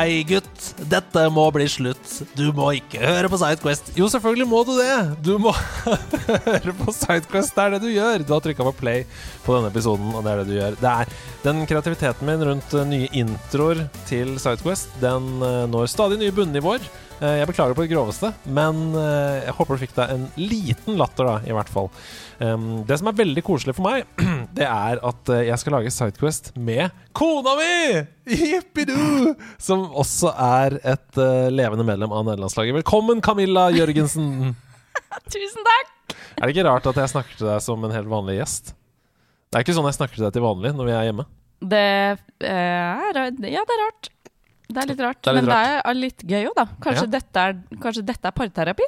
Nei, gutt. Dette må bli slutt. Du må ikke høre på Sidequest. Jo, selvfølgelig må du det. Du må høre på Sidequest. Det er det du gjør. Du har trykka på play på denne episoden, og det er det du gjør. Det er Den kreativiteten min rundt eh, nye introer til Sidequest, den eh, når stadig nye bunnivåer. Eh, Jeg beklager på det groveste, men eh, jeg håper du fikk deg en liten latter, da, i hvert fall. Det som er veldig koselig for meg, det er at eh, jeg skal lage Sidequest med kona mi! Jippidu! Som også er et levende medlem av nederlandslaget. Velkommen, Camilla Jørgensen! Tusen takk! er det ikke rart at jeg snakker til deg som en helt vanlig gjest? Det er ikke sånn jeg snakker til deg til vanlig når vi er hjemme. Det er Ja, det er rart. Det er litt rart. Det er litt men rart. det er litt gøy òg, da. Kanskje, Ja. dette er, kanskje dette er parterapi?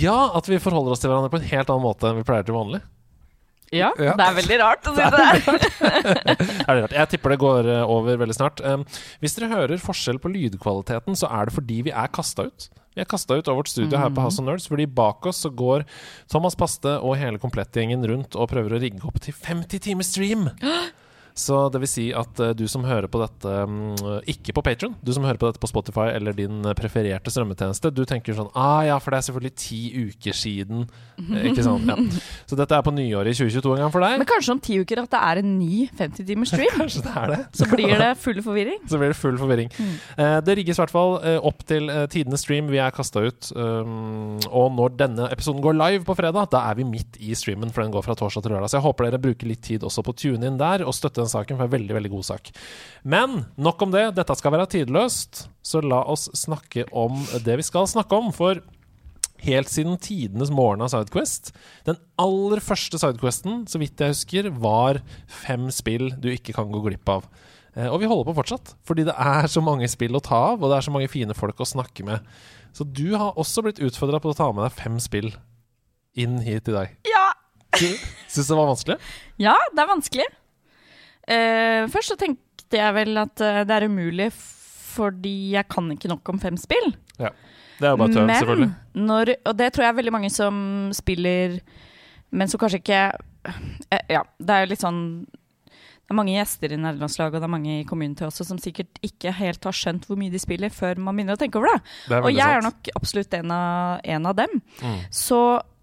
Ja, at vi forholder oss til hverandre på en helt annen måte enn vi pleier til vanlig. Ja, Ja. Det er veldig rart å si det. er det rart? Jeg tipper det går eh, over veldig snart. Um, hvis dere hører forskjell på lydkvaliteten, så er det fordi vi er kasta ut. Vi er kasta ut av vårt studio her på House of Nerds, fordi bak oss så går Thomas Paste og hele komplettgjengen rundt og prøver å rigge opp til 50 timer stream. Så det vil si at eh, du som hører på dette mm, ikke på Patron, du som hører på dette på Spotify eller din eh, prefererte strømmetjeneste, du tenker sånn Ah ja, for det er selvfølgelig ti uker siden. Eh, Ikke sant? Ja. Så dette er på nyåret i 2022 en gang for deg. Men kanskje om ti uker at det er en ny 50 timers stream? Kanskje det er det. Så blir det full forvirring. Så blir det full forvirring. Mm. det rigges i hvert fall eh, opp til eh, tidenes stream. Vi er kasta ut. Um, og når denne episoden går live på fredag, da er vi midt i streamen, for den går fra torsdag til lørdag. Så jeg håper dere bruker litt tid også på å tune inn der og støtte den saken, for det er en veldig, veldig god sak. Men nok om det. Dette skal være tidløst, så la oss snakke om det vi skal snakke om. For helt siden tidenes morgen av Sidequest. Den aller første Sidequesten, så vidt jeg husker, var fem spill du ikke kan gå glipp av. Eh, og vi holder på fortsatt, fordi det er så mange spill å ta av, og det er så mange fine folk å snakke med. Så du har også blitt utfordra på å ta med deg fem spill inn hit i dag. Ja! Syns det var vanskelig? Ja, det er vanskelig. Eh, først så tenkte jeg vel at eh, det er umulig fordi jeg kan ikke nok om fem spill. Ja. Det er jo bare tøv, selvfølgelig. når, og det tror jeg er veldig mange som spiller, men som kanskje ikke eh, Ja, det er jo litt sånn det er mange gjester i nederlandslaget og det er mange i community også som sikkert ikke helt har skjønt hvor mye de spiller, før man begynner å tenke over det. Det Og jeg jeg er nok absolutt en av, en av dem. Mm. Så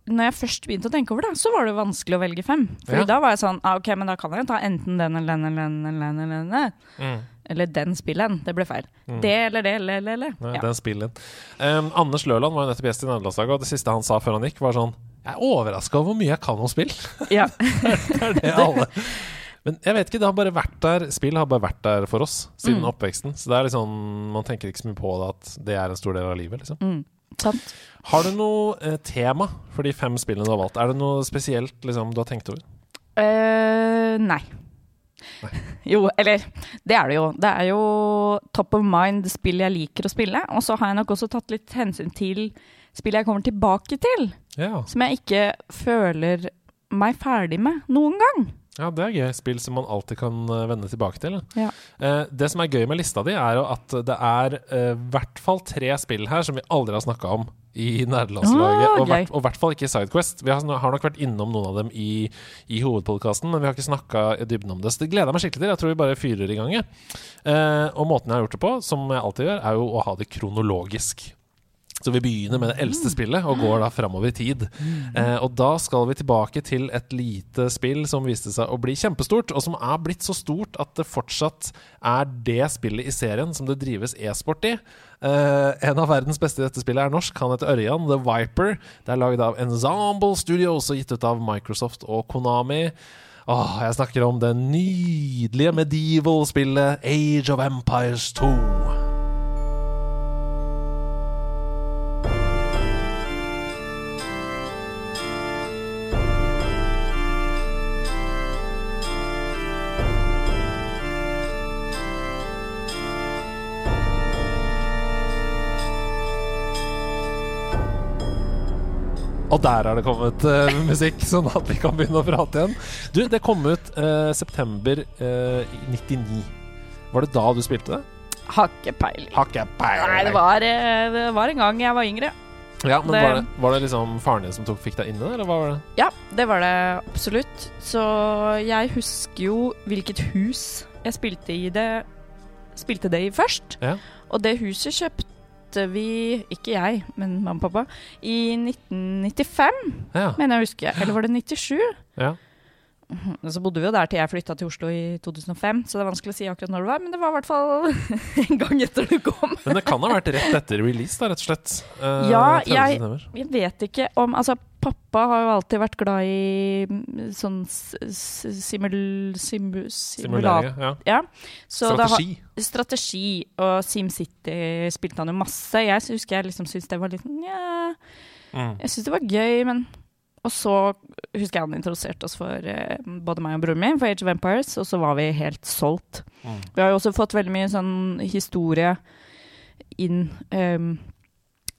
når jeg først begynte å tenke over det, så var det vanskelig å velge fem. Fordi Ja. da var jeg sånn ah, OK, men da kan jeg ta enten den eller den eller den eller den. Eller, den, Mm. eller den spillen. Det ble feil. Mm. Det eller det eller eller. eller. Ja. Den spillen. Um, Anders Løland var jo nettopp gjest i nederlandslaget, og det siste han sa før han gikk, var sånn Jeg er overraska over hvor mye jeg kan om spill. Ja. det er det alle Men jeg vet ikke, det har bare vært der Spill har bare vært der for oss siden Mm. oppveksten. Så det er liksom Man tenker ikke så mye på det at det er en stor del av livet, liksom. Mm. Sant. Har du noe eh, tema for de fem spillene du har valgt? Er det noe spesielt liksom, du har tenkt over? Eh, nei. Jo, eller det er det jo. Det er jo top of mind spill jeg liker å spille. Og så har jeg nok også tatt litt hensyn til spill jeg kommer tilbake til, Ja. som jeg ikke føler meg ferdig med noen gang. Ja, det er gøy. Spill som man alltid kan eh, vende tilbake til. Ja. Eh, det som er gøy med lista di, er jo at det er eh, i hvert fall tre spill her som vi aldri har snakka om i nederlandslaget. Ah, og i hvert fall ikke i Sidequest. Vi har, har nok vært innom noen av dem i, i hovedpodkasten, men vi har ikke snakka i dybden om det. Så det gleder jeg meg skikkelig til. Jeg tror vi bare fyrer i gang. Eh, og måten jeg har gjort det på, som jeg alltid gjør, er jo å ha det kronologisk. Så vi begynner med det eldste spillet og går da framover i tid. Eh, og da skal vi tilbake til et lite spill som viste seg å bli kjempestort, og som er blitt så stort at det fortsatt er det spillet i serien som det drives e-sport i. Uh, en av verdens beste i dette spillet er norsk. Han heter Ørjan The Viper. Det er laget av Ensemble Studios og gitt ut av Microsoft og Konami. Åh, jeg snakker om det nydelige medieval-spillet Age of Empires 2. Og der har det kommet uh, musikk, sånn at vi kan begynne å prate igjen. Du, det kom ut uh, september uh, 99. Var det da du spilte det? Har ikke peiling. Nei, det var, eh, det var en gang jeg var yngre. Ja, men det- var, det, var det liksom faren din som tok, fikk deg inn i det, eller hva var det? Ja, det var det absolutt. Så jeg husker jo hvilket hus jeg spilte i det Spilte det i først. Ja. Og det huset kjøpte vi, ikke jeg, men mamma og pappa, i 1995, Ja. mener jeg å huske. Eller var det 97? ja. Og Så bodde vi jo der til jeg flytta til Oslo i 2005, så det er vanskelig å si akkurat når det var, men det var i hvert fall en gang etter du kom. Men det kan ha vært rett etter release, da, rett og slett. Eh, Ja, jeg- Jeg vet ikke om Altså, pappa har jo alltid vært glad i mm, sånn simul... simu- Simulat... Ja. Ja. Så det har- Strategi. strategi og SimCity spilte han jo masse. Jeg husker jeg liksom syntes det var litt Nja, Mm. jeg syntes det var gøy, men Og så husker jeg han introduserte oss for eh, både meg og broren min for Age of Empires, og så var vi helt solgt. Mm. Vi har jo også fått veldig mye sånn historie inn ehm,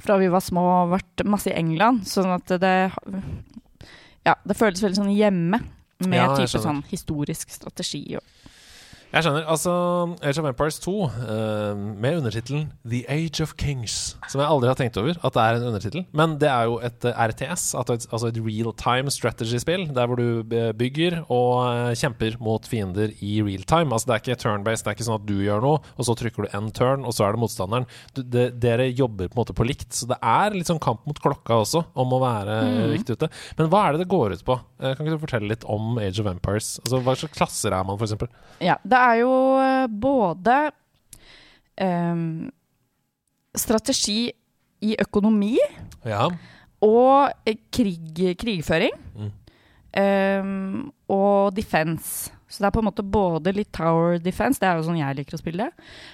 fra vi var små og vært masse i England, sånn at det Ja, det føles veldig sånn hjemme. Med Ja, type sånn historisk strategi og Jeg skjønner. Altså, Age of Empires 2, uh, med undertittelen The Age of Kings, som jeg aldri har tenkt over at det er en undertittel. Men det er jo et eh, RTS, altså et, altså real time strategy-spill, der hvor du eh, bygger og eh, kjemper mot fiender i real time. Altså, det er ikke turn-based, det er ikke sånn at du gjør noe, og så trykker du en turn, og så er det motstanderen. Du, det, dere jobber på en måte på likt, så det er litt sånn kamp mot klokka også, om å være Mm. riktig ute. Men hva er det det går ut på? Eh, kan ikke du fortelle litt om Age of Empires? Altså, hva slags klasser er man, eksempel? Ja, det er jo eh, både um, strategi i økonomi Ja. og eh, krig, krigføring. Mm. Um, og defense. Så det er på en måte både litt tower defense, det er jo sånn jeg liker å spille,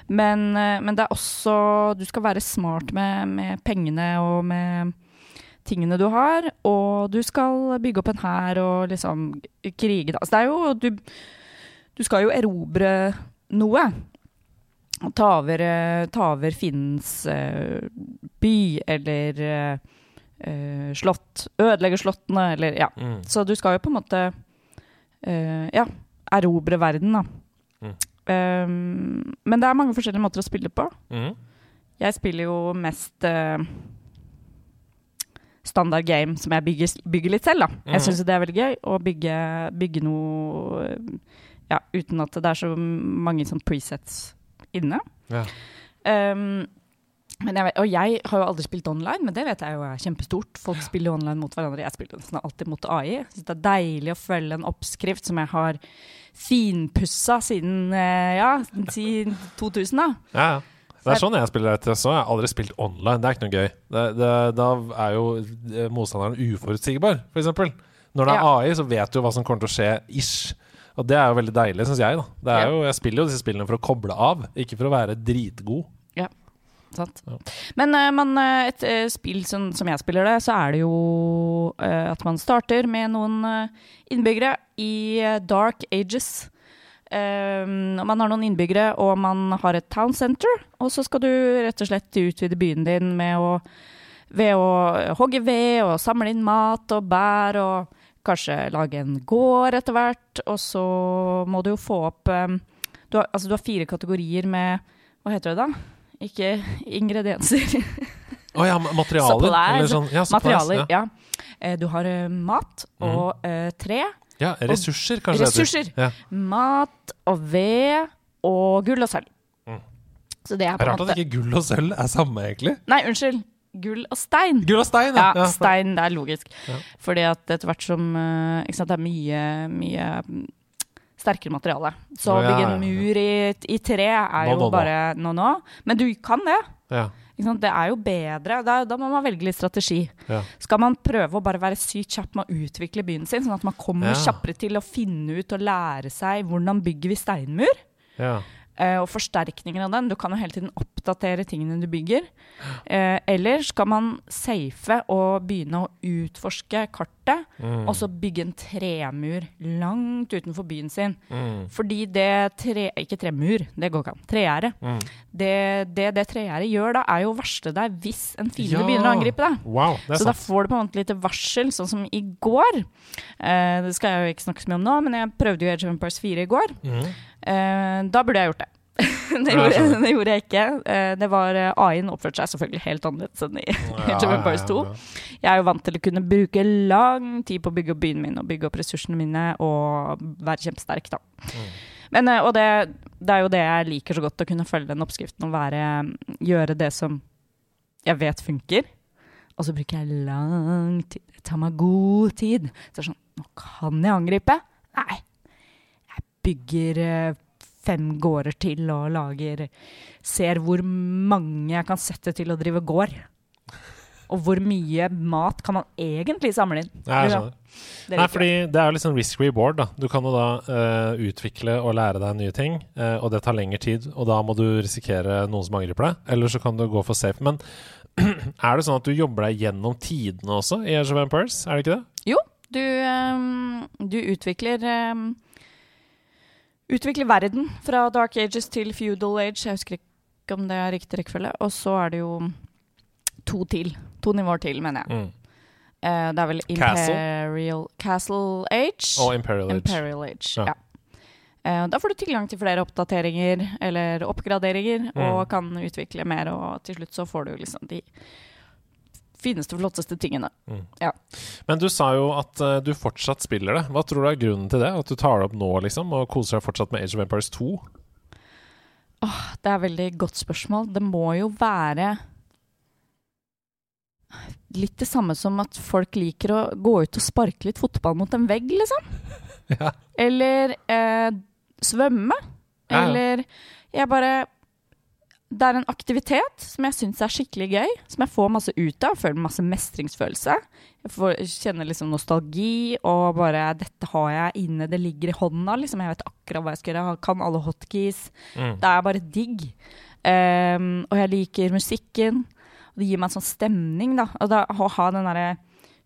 men, eh, men det er også Du skal være smart med, med pengene og med tingene du har, og du skal bygge opp en hær og liksom krige, da. Så det er jo Du, du skal jo erobre noe. Ta over, eh, ta over fiendens eh, by eller eh, slott. Ødelegge slottene, eller ja. Mm. Så du skal jo på en måte ja, erobre verden, da. Mm. Um, men det er mange forskjellige måter å spille på. Mm. Jeg spiller jo mest uh, standard game som jeg bygger, bygger litt selv, da. Mm. Jeg syns det er veldig gøy å bygge, bygge noe ja, uten at det er så mange sånn presets inne. Ja. Um, men jeg vet, og jeg har jo aldri spilt online, men det vet jeg jo er kjempestort. Folk spiller jo online mot hverandre. Jeg spiller nesten alltid mot AI. Så det er deilig å følge en oppskrift som jeg har finpussa siden eh, ja, siden 2000, da. Ja, ja. Det er sånn jeg spiller RTS også. Jeg har aldri spilt online. Det er ikke noe gøy. Det, det, da er jo eh, motstanderen uforutsigbar, f.eks. Når det er AI, så vet du hva som kommer til å skje ish. Og det er jo veldig deilig, syns jeg. da er jo, Jeg spiller jo disse spillene for å koble av, ikke for å være dritgod. Ja, Sant? Ja. Men men, eh, et eh, spill som, som jeg spiller det, så er det jo eh, at man starter med noen eh, innbyggere i eh, dark ages. Um, man har noen innbyggere, og man har et town center. Og så skal du rett og slett utvide byen din med å, ved å hogge ved og samle inn mat og bær og kanskje lage en gård etter hvert. Og så må du jo få opp um, du, har, altså, du har fire kategorier med Hva heter det da? Ikke ingredienser. Å ja, materialer. Supplies. Eller sånn, ja, supplies, Materialer. Ja. Ja. Eh, Du har eh, mat og eh, tre. ja, ressurser, kanskje. Ressurser. Ja. Mat og ved og gull og sølv. Mm. Så det er på en måte rart at ikke gull og sølv er samme, egentlig. Nei, unnskyld. Gull og stein. Gull og stein, Ja, ja stein, det er logisk. Ja. Fordi at etter hvert som eh, sant, Det er mye, mye mm, sterkere materiale. Så Å, bygge en mur i, i tre er Nå, jo nå, nå. bare nå. Men du kan det. Ja. Det er jo bedre. Da, da må man velge litt strategi. Ja. Skal man prøve å bare være sykt kjapp med å utvikle byen sin, sånn at man kommer Ja. kjappere til å finne ut og lære seg hvordan bygger vi steinmur? Ja. Eh, og forsterkninger av den. Du kan jo hele tiden oppdatere tingene du bygger. Eh, eller skal man safe og begynne å utforske kartet, Mm. og så bygge en tremur langt utenfor byen sin. Mm. Fordi det tre... Ikke tremur, det går ikke an. Tregjerde. Mm. Det det, det tregjerdet gjør da, er jo å varsle deg hvis en fiende Ja. begynner å angripe deg. Wow, så sant. Da får du på en måte lite varsel, sånn som i går. Eh, det skal jeg jo ikke snakke så mye om nå, men jeg prøvde jo Age of Empires 4 i går. Mm. Eh, da burde jeg gjort det. det, gjorde, skjønner. det gjorde jeg ikke. Eh, det var eh, AI-en oppførte seg selvfølgelig helt annerledes enn i Age of Empires 2. Jeg er jo vant til å kunne bruke lang tid på å bygge opp byen min og bygge opp ressursene mine og være kjempesterk, da. Mm. Men, og det, det er jo det jeg liker så godt, å kunne følge den oppskriften og være, gjøre det som jeg vet funker. Og så bruker jeg lang tid. Det tar meg god tid. Så det er sånn Nå kan jeg angripe. Nei. Bygger eh, fem gårder til og lager Ser hvor mange jeg kan sette til å drive gård. Og hvor mye mat kan man egentlig samle inn? Ja, jeg skjønner. Det Nei, fordi det er jo sånn risk reward, da. Du kan jo da uh, utvikle og lære deg nye ting, uh, og det tar lengre tid, og da må du risikere noen som angriper deg. Eller så kan du gå for safe. Men er det sånn at du jobber deg gjennom tidene også i Age of Empires? Er det ikke det? Du, um, du utvikler ehm, Utvikler verden fra Dark Ages til Feudal Age. Jeg husker ikke om det er riktig rekkefølge. Og så er det jo to til. To nivåer til, mener jeg. Mm. Uh, det er vel Imperial Castle Age. Og Imperial Age. Imperial Age, Ja. ja. Uh, da får du tilgang til flere oppdateringer eller oppgraderinger, Mm. og kan utvikle mer, og til slutt så får du liksom de fineste, flotteste tingene. Men du sa jo at uh, du fortsatt spiller det. Hva tror du er grunnen til det? At du tar det opp nå, liksom, og koser deg fortsatt med Age of Empires 2? Det er et veldig godt spørsmål. Det må jo være litt det samme som at folk liker å gå ut og sparke litt fotball mot en vegg, liksom. Ja. Eller eh, svømme. Ja, ja. Eller jeg bare Det er en aktivitet som jeg syns er skikkelig gøy. Som jeg får masse ut av. Føler masse mestringsfølelse. Jeg får, kjenner liksom nostalgi og bare 'Dette har jeg inne, det ligger i hånda'. Liksom. Jeg vet akkurat hva jeg skal gjøre. Jeg kan alle hotkeys. Mm. Det er bare digg. Um, og jeg liker musikken. Og det gir meg en sånn stemning, da. Og da, å ha den derre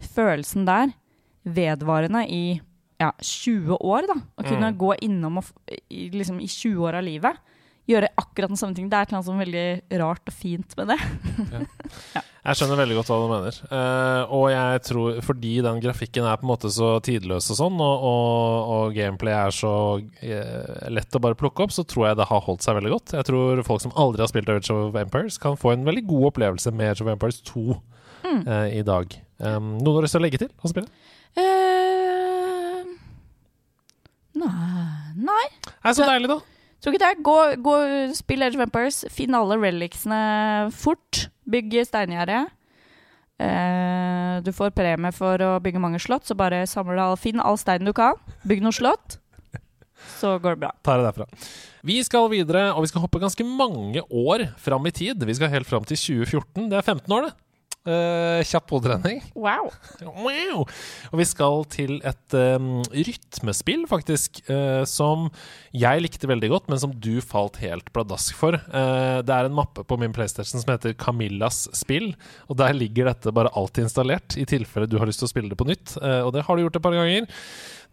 følelsen der vedvarende i ja, 20 år, da. Å kunne Mm. gå innom og, liksom, i 20 år av livet. Gjøre akkurat den samme ting. Det er noe som er veldig rart og fint med det. Jeg skjønner veldig godt hva du mener. Uh, og jeg tror fordi den grafikken er på en måte så tidløs og sånn, og, og, og gameplay er så uh, lett å bare plukke opp, så tror jeg det har holdt seg veldig godt. Jeg tror folk som aldri har spilt Age of Empires, kan få en veldig god opplevelse med Age of Empires 2 Mm. eh, i dag. Um, noen har lyst til å legge til å spille? Uh, nei, nei. Nei, så deilig, da. Tror ikke det. Gå, gå spill Age of Empires. Finn alle relicsene fort. Bygg steingjerde. Eh, du får premie for å bygge mange slott, så bare samle all, finn all steinen du kan. Bygg noen slott, så går det bra. Tar det derfra. Vi skal videre, og vi skal hoppe ganske mange år fram i tid. Vi skal helt fram til 2014. Det er 15 år, det. Eh, kjapp hodetrening. Wow. Wow. Og vi skal til et um, rytmespill, faktisk, uh, som jeg likte veldig godt, men som du falt helt pladask for. Uh, det er en mappe på min PlayStation som heter Camillas spill, og der ligger dette bare alltid installert, i tilfelle du har lyst til å spille det på nytt. Og det har du gjort et par ganger.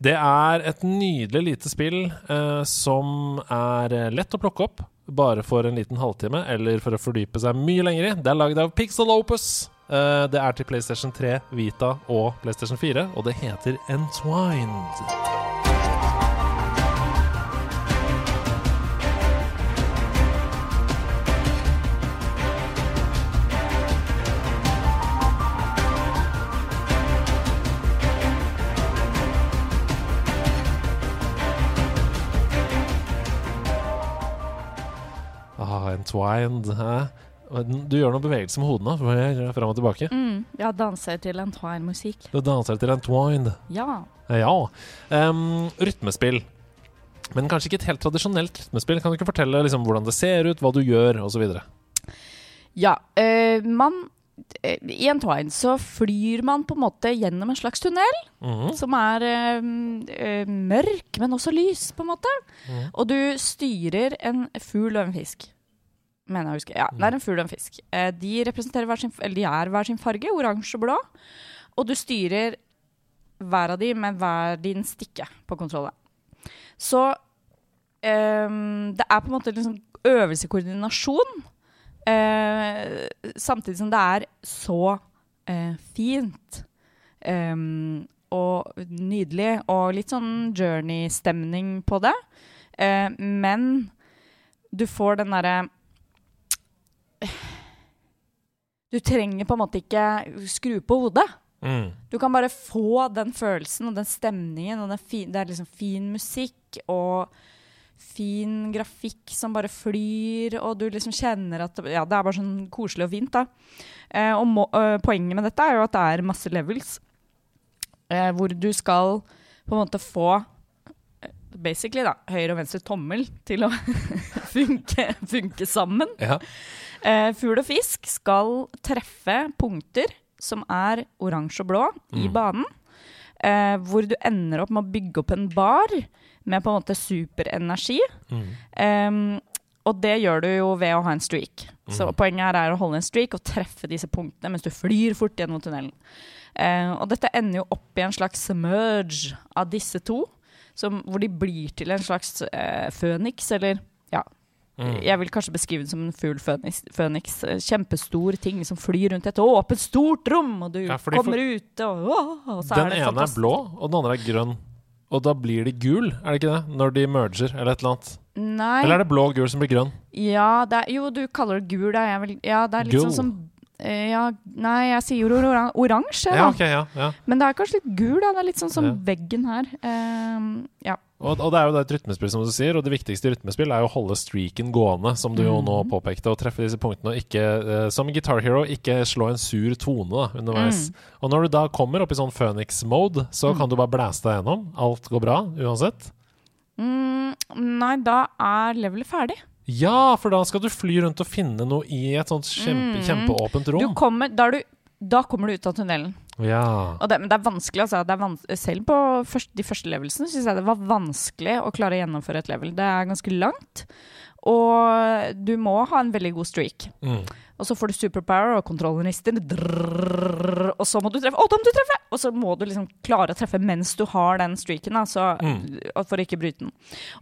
Det er et nydelig lite spill eh, som er eh, lett å plukke opp, bare for en liten halvtime, eller for å fordype seg mye lenger i. Det er laget av Pixel Opus. Eh, det er til PlayStation 3, Vita og PlayStation 4, og det heter Entwined. Ah, Entwined. Hæ? Du gjør noen bevegelser med hodet nå, fram og tilbake. Mm, ja, danser til en twine-musikk. Du danser til Entwined. Ja. Ja. Um, rytmespill. Men kanskje ikke et helt tradisjonelt rytmespill. Kan du ikke fortelle liksom, hvordan det ser ut, hva du gjør, osv.? Ja. eh, man eh, en twine så flyr man på en måte gjennom en slags tunnel. Mhm. Som er eh, mørk, men også lys, på en måte. Mm. Og du styrer en fugl og en fisk. Mener jeg å. Ja, det er en fugl og en fisk. De representerer hver sin, eller de er hver sin farge, oransje og blå. Og du styrer hver av de med hver din stikke på kontrollen. Så ehm, det er på en måte liksom øvelse i koordinasjon. Eh, samtidig som det er så eh, fint. Ehm, og nydelig, og litt sånn journey-stemning på det. Eh, men du får den derre Du trenger på en måte ikke skru på hodet. Mm. Du kan bare få den følelsen og den stemningen, og den fi, det er liksom fin musikk og fin grafikk som bare flyr, og du liksom kjenner at Ja, det er bare sånn koselig og fint, da. Eh, og må, eh, poenget med dette er jo at det er masse levels eh, hvor du skal på en måte få eh, Basically, da. Høyre og venstre tommel til å funke, funke sammen. Ja. Eh, fugl og fisk skal treffe punkter som er oransje og blå i Mm. banen. Eh, hvor du ender opp med å bygge opp en bar med på en måte superenergi. Mm. Um, og det gjør du jo ved å ha en streak. Så Mhm. poenget her er å holde en streak og treffe disse punktene mens du flyr fort gjennom tunnelen. Uh, og dette ender jo opp i en slags merge av disse to, som, hvor de blir til en slags uh, føniks, eller ja, Mm. jeg vil kanskje beskrive det som en fugl føniks. eh, Kjempestor ting som flyr rundt et åpent, stort rom, og du Ja, kommer kommer ut, og, å, og så Den er ene er blå, og den andre er grønn. Og da blir de gul, er det ikke det? Når de merger, eller et eller annet. Nei, Eller er det blå og gul som blir grønn? ja, det er, jo, du kaller det gul, da. Jeg vil, ja, det er litt sånn som eh, ja, Nei, jeg sier jo oran oransje. Ja, ok, ja, ja. Men det er kanskje litt gul, da. Det er litt sånn som veggen her. Um, ja. Og, og det er jo et rytmespill, som du sier, og det viktigste i rytmespill er jo å holde streaken gående, som du jo nå Mhm. påpekte, og treffe disse punktene, og ikke, eh, som Guitar Hero, ikke slå en sur tone da, underveis. Mm. Og når du da kommer opp i sånn Phoenix-mode, så Mm. kan du bare blæste deg gjennom. Alt går bra, uansett. Mm, nei, da er levelet ferdig. Ja, for da skal du fly rundt og finne noe i et sånt kjempe, Mm. kjempeåpent Du rom. kommer, da, du, da kommer du ut av tunnelen. Ja. Og det, men det er vanskelig, altså. Det er vans selv på først, de første levelsene syns jeg det var vanskelig å klare å gjennomføre et level. Det er ganske langt, og du må ha en veldig god streak. Mm. Og så får du superpower, og kontrollen rister. Og så må du treffe. Å, da må du treffe! Og så må du liksom klare å treffe mens du har den streaken, altså, så, Mm. for å ikke bryte den.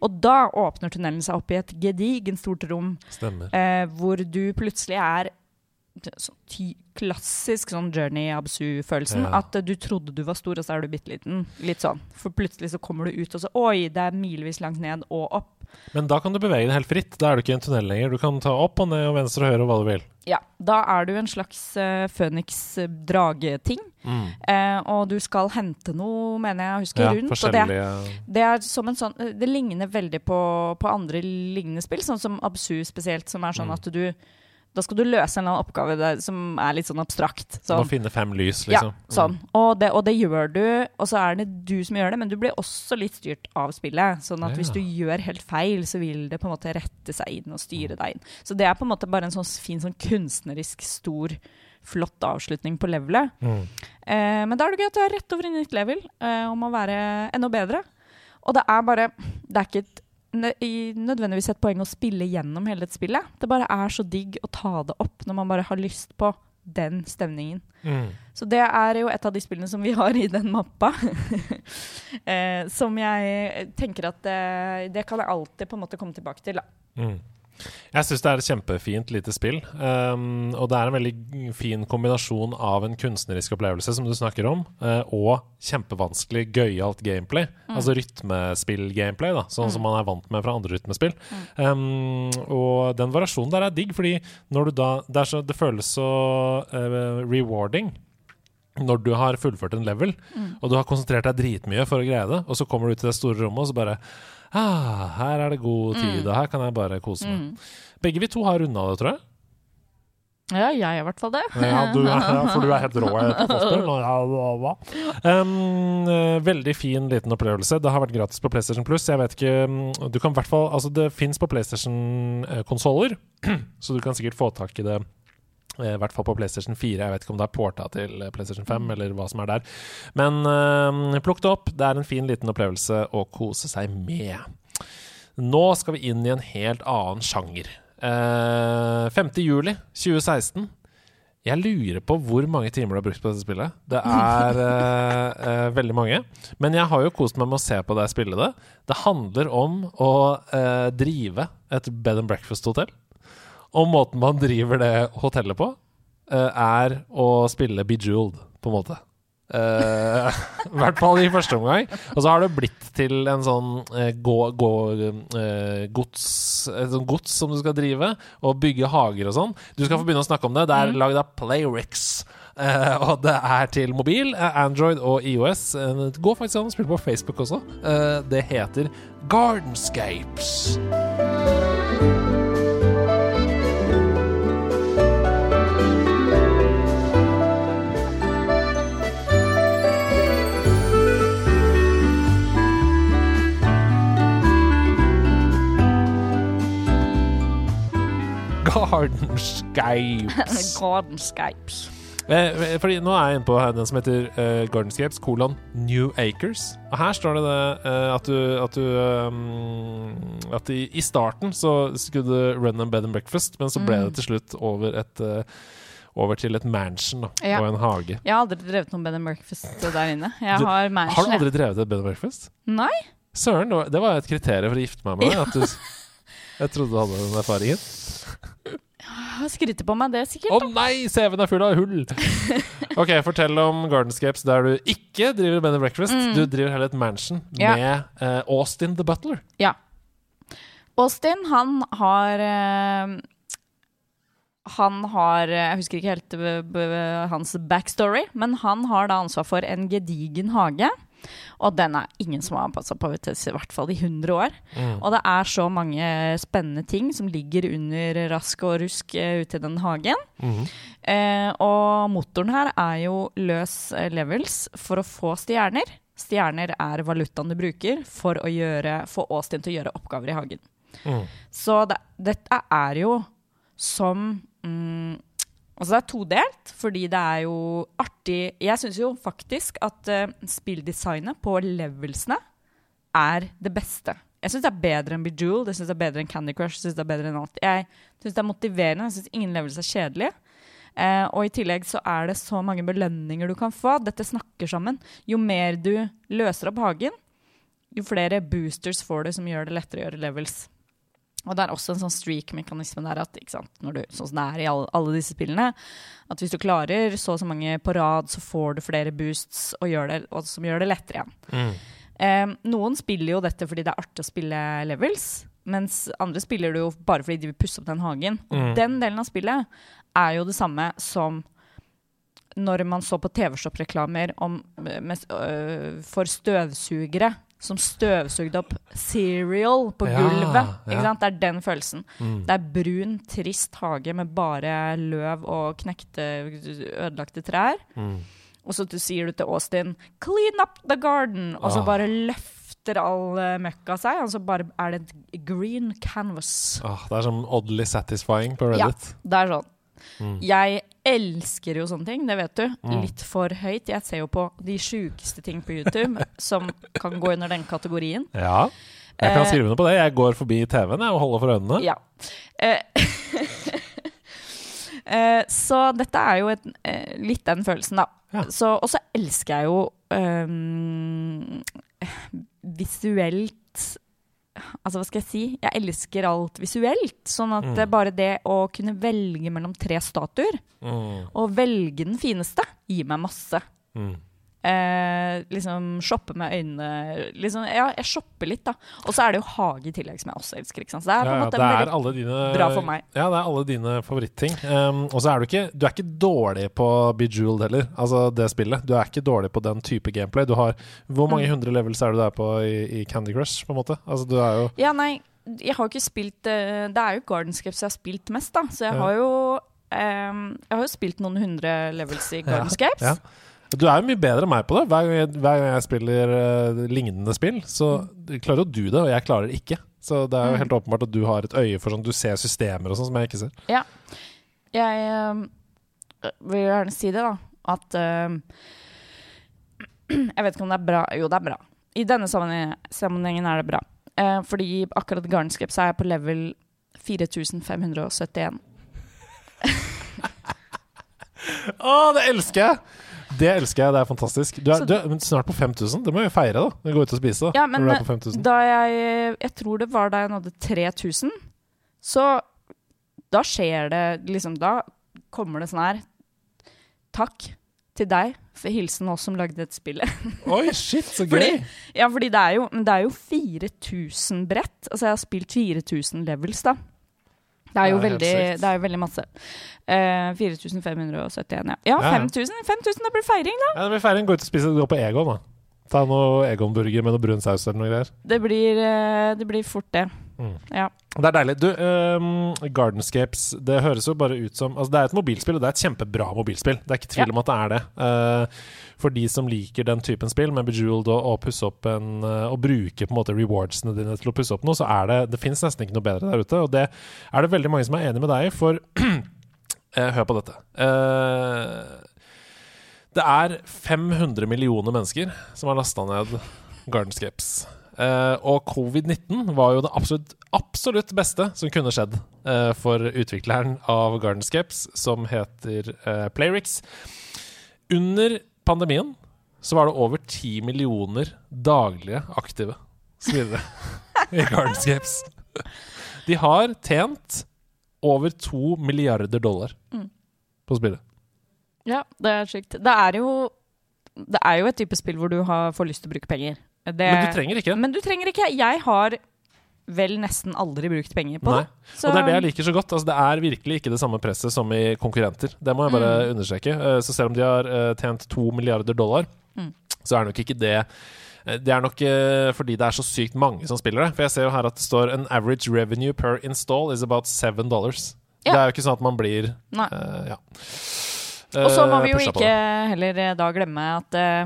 Og da åpner tunnelen seg opp i et gedigent stort rom eh, hvor du plutselig er sånn klassisk sånn Journey Absu-følelsen. Ja. At eh, du trodde du var stor, og så er du bitte liten. Litt sånn. For plutselig så kommer du ut, og så Oi, det er milevis langt ned og opp. Men da kan du bevege deg helt fritt. Da er du ikke i en tunnel lenger. Du kan ta opp og ned og venstre og høyre og hva du vil. Ja, da er du en slags uh, Føniks-drageting. Mm. Uh, og du skal hente noe, mener jeg å huske, Ja, rundt. Og det, forskjellige det er som en sånn Det ligner veldig på, på andre lignende spill, sånn som Absu spesielt, som er sånn Mm. at du Da skal du løse en eller annen oppgave der, som er litt sånn abstrakt. Du må Sånn. finne fem lys, liksom. Ja, sånn. Og det, og det gjør du, og så er det du som gjør det, men du blir også litt styrt av spillet. Sånn at Ja. hvis du gjør helt feil, så vil det på en måte rette seg inn og styre deg inn. Så det er på en måte bare en sånn fin, sånn kunstnerisk stor, flott avslutning på levelet. Mm. Eh, men da er det gøy at du er rett over i nytt level, eh, om å være enda bedre. Og det er bare Det er ikke et, nødvendigvis et poeng å spille gjennom hele dette spillet. Det bare er så digg å ta det opp når man bare har lyst på den stemningen. Mm. Så det er jo et av de spillene som vi har i den mappa. eh, som jeg tenker at det, det kan jeg alltid på en måte komme tilbake til. Da. Mm. Jeg syns det er et kjempefint lite spill. Um, og det er en veldig fin kombinasjon av en kunstnerisk opplevelse, som du snakker om, uh, og kjempevanskelig, gøyalt gameplay. Mm. Altså rytmespill-gameplay, da, sånn som Mm. man er vant med fra andre rytmespill. Um, og den variasjonen der er digg, fordi når du da Det, så, det føles så uh, rewarding. Når du har fullført en level, Mm. og du har konsentrert deg dritmye for å greie det, og så kommer du ut til det store rommet, og så bare ah, Her er det god tid, Mm. og her kan jeg bare kose meg. Mm. Begge vi to har runda det, tror jeg. Ja, jeg er i hvert fall det. Ja, du ja, for du er helt rå hva, hva. Um, eh, veldig fin liten opplevelse. Det har vært gratis på PlayStation Plus. Jeg vet ikke mm, Du kan i hvert fall Altså, det fins på PlayStation-konsoller, så du kan sikkert få tak i det Eh, I hvert fall på PlayStation 4. Jeg vet ikke om det er porta til eh, PlayStation 5, eller hva som er der. Men eh, plukk det opp. Det er en fin, liten opplevelse å kose seg med. Nå skal vi inn i en helt annen sjanger. Uh, 5. juli 2016. Jeg lurer på hvor mange timer du har brukt på dette spillet. Det er uh, uh, veldig mange. Men jeg har jo kost meg med å se på deg spille det. Det handler om å eh, drive et bed and breakfast-hotell. Og måten man driver det hotellet på, eh, er å spille Bejeweled, på en måte. Uh, I hvert fall i første omgang. Og så har det blitt til en sånn uh, gå, gå, uh, gods, et sånt gods som du skal drive, og bygge hager og sånn. Du skal få begynne å snakke om det. Det er lagd av Playrix. Og det er til mobil, Android og IOS. Det går faktisk an å spille på Facebook også. Det heter Gardenscapes. Gardenscapes. Gardenscapes. Eh, eh, Fordi nå er jeg inne på den som heter eh, Gardenscapes, kolon New Acres. Og her står det, det eh, at du, at, du um, at i, i starten så skulle du run a bed and breakfast, men så ble Mm. det til slutt over et eh, over til et mansion da, Ja. og en hage. Jeg har aldri drevet noen bed and breakfast der inne. Jeg Du- har Har du aldri drevet et bed and breakfast? Nei. Søren, det var, et kriterium for å gifte meg med deg. At du, jeg trodde du hadde den erfaringen. Jeg skryter på meg det, sikkert. Å oh, nei, CV-en er full av hull! Ok, fortell om Gardenscapes der du ikke driver bed breakfast. Mm. Du driver heller et mansion Ja. med uh, Austin the Butler. Ja. Austin, han har uh, Han har Jeg husker ikke helt eh, b- hans backstory, men han har da ansvar for en gedigen hage. Og den er ingen som har passa på i hvert fall i 100 år. Mm. Og det er så mange spennende ting som ligger under rask og rusk eh, ute i den hagen. Mm. Eh, og motoren her er jo løs eh, levels for å få stjerner. Stjerner er valutaen du bruker for å gjøre, få Austin til å gjøre oppgaver i hagen. Mm. Så det, dette er jo som mm, Altså det er todelt, fordi det er jo artig Jeg syns jo faktisk at uh, spilldesignet på levelsene er det beste. Jeg syns det er bedre enn Bejeweled, jeg synes det er bedre enn Candy Crush. Jeg synes det er bedre enn alt. Jeg syns det er motiverende, jeg syns ingen levels er kjedelige. Uh, og i tillegg så er det så mange belønninger du kan få. Dette snakker sammen. Jo mer du løser opp hagen, jo flere boosters får du som gjør det lettere å gjøre levels. Og det er også en sånn streak-mekanisme der at, når du, sånn som det er i alle, alle disse spillene, at hvis du klarer så og så mange på rad, så får du flere boosts og gjør det, og som gjør det lettere igjen. Mm. Um, noen spiller jo dette fordi det er artig å spille levels, mens andre spiller det jo bare fordi de vil pusse opp den hagen. Mm. den delen av spillet er jo det samme som når man så på TV-shop-reklamer øh, for støvsugere som støvsugde opp cereal på Ja, gulvet. ja. Det er den følelsen. Mm. Det er brun, trist hage med bare løv og knekte, ødelagte trær. Mm. Og så sier du til Austin 'clean up the garden', og så Ah. bare løfter all eh, møkka seg, og så bare er det et green canvas. Åh, det er sånn oddly satisfying på Reddit. Ja. Det er sånn. Mm. Jeg elsker jo sånne ting, det vet du. Mm. Litt for høyt. Jeg ser jo på de sjukeste ting på YouTube som kan gå under den kategorien. Ja. Jeg kan Eh, skrive noe på det. Jeg går forbi TV-en og holder for øynene. Ja. Eh, eh, så dette er jo et, litt den følelsen, da. Ja. Og så elsker jeg jo um, visuelt Altså, hva skal jeg si? Jeg elsker alt visuelt. Sånn at Mm. bare det å kunne velge mellom tre statuer, Mm. og velge den fineste, gir meg masse. Mm. Eh, liksom shoppe med øynene liksom, Ja, jeg shopper litt, da. Og så er det jo hage i tillegg, som jeg også elsker. Ikke sant? Så det er på en ja, måte veldig alle dine bra for meg. Ja, det er alle dine favoritting. Um, og så er du ikke Du er ikke dårlig på Bejeweled heller, altså det spillet. Du er ikke dårlig på den type gameplay. Du har Hvor mange Mm. hundre levels er du der på i, i Candy Crush, på en måte? Altså, du er jo Ja, nei, jeg har jo ikke spilt eh, Det er jo Gardenscapes jeg har spilt mest, da. Så jeg Ja. har jo um, Jeg har jo spilt noen hundre levels i Gardenscapes. Ja. Du er jo mye bedre enn meg på det. Hver gang jeg, hver gang jeg spiller uh, lignende spill, så klarer jo du det, og jeg klarer det ikke. Så det er jo Mm. helt åpenbart at du har et øye for sånn Du ser systemer og sånn som jeg ikke ser. Ja. Jeg ehm, vil gjerne si det, da. At eh, Jeg vet ikke om det er bra. Jo, det er bra. I denne sammenhengen er det bra. Eh, fordi akkurat Garnscape så er jeg på level 4571. Å, det elsker jeg! Det elsker jeg, det er fantastisk. Du er, du er snart på 5000. Det må vi feire, da. Gå ut og spise, da. Ja, men når du på 5000. da jeg Jeg tror det var da jeg nådde 3000, så da skjer det liksom Da kommer det sånn her Takk til deg for hilsen oss som lagde dette spillet. Oi, shit, så gøy! Fordi- Ja, fordi det er jo, det er jo 4000 brett. Altså, jeg har spilt 4000 levels, da. Det er jo, Det er veldig, det er veldig masse. Uh, 4571, ja. Ja, Ja, ja. 5000. 5000, det blir feiring, da. Ja, det blir feiring. Gå ut og spise. Gå på Egon, da. Ta noe Egon-burger med noe brun saus eller noe greier. Det blir, uh, det blir fort det. Mm. Ja. Det er deilig. Du, um, Gardenscapes Det høres jo bare ut som Altså Det er et mobilspill, og det er et kjempebra mobilspill. Det er ikke tvil om at det er det. Eh, for de som liker den typen spill, med Bejeweled og, og pusse opp en eh, Og bruke på en måte rewardsene dine til å pusse opp noe, så er det Det fins nesten ikke noe bedre der ute. Og det er det veldig mange som er enig med deg i, for eh, Hør på dette. Eh, det er 500 millioner mennesker som har lasta ned Gardenscapes. Uh, og covid-19 var jo det absolutt, absolutt beste som kunne skjedd uh, for utvikleren av Gardenscapes, som heter uh, Playrix. Under pandemien så var det over 10 millioner daglige aktive spillere i Gardenscapes. De har tjent over to milliarder dollar Mm. på spillet. Ja, det er sykt. Det er jo Det er jo et type spill hvor du har, får lyst til å bruke penger. Det, Men du trenger ikke. Men du trenger ikke. Jeg har vel nesten aldri brukt penger på Og det er det jeg liker så godt. Altså, det er virkelig ikke det samme presset som i konkurrenter. Det må jeg bare Mm. understreke. Eh, Så selv om de har eh, tjent to milliarder dollar, Mm. så er nok ikke det eh, Det er nok fordi det er så sykt mange som spiller det. For jeg ser jo her at det står An average revenue per install is about seven dollars. Ja. Det er jo ikke sånn at man blir eh, Ja. Og så må vi jo ikke heller da glemme at eh,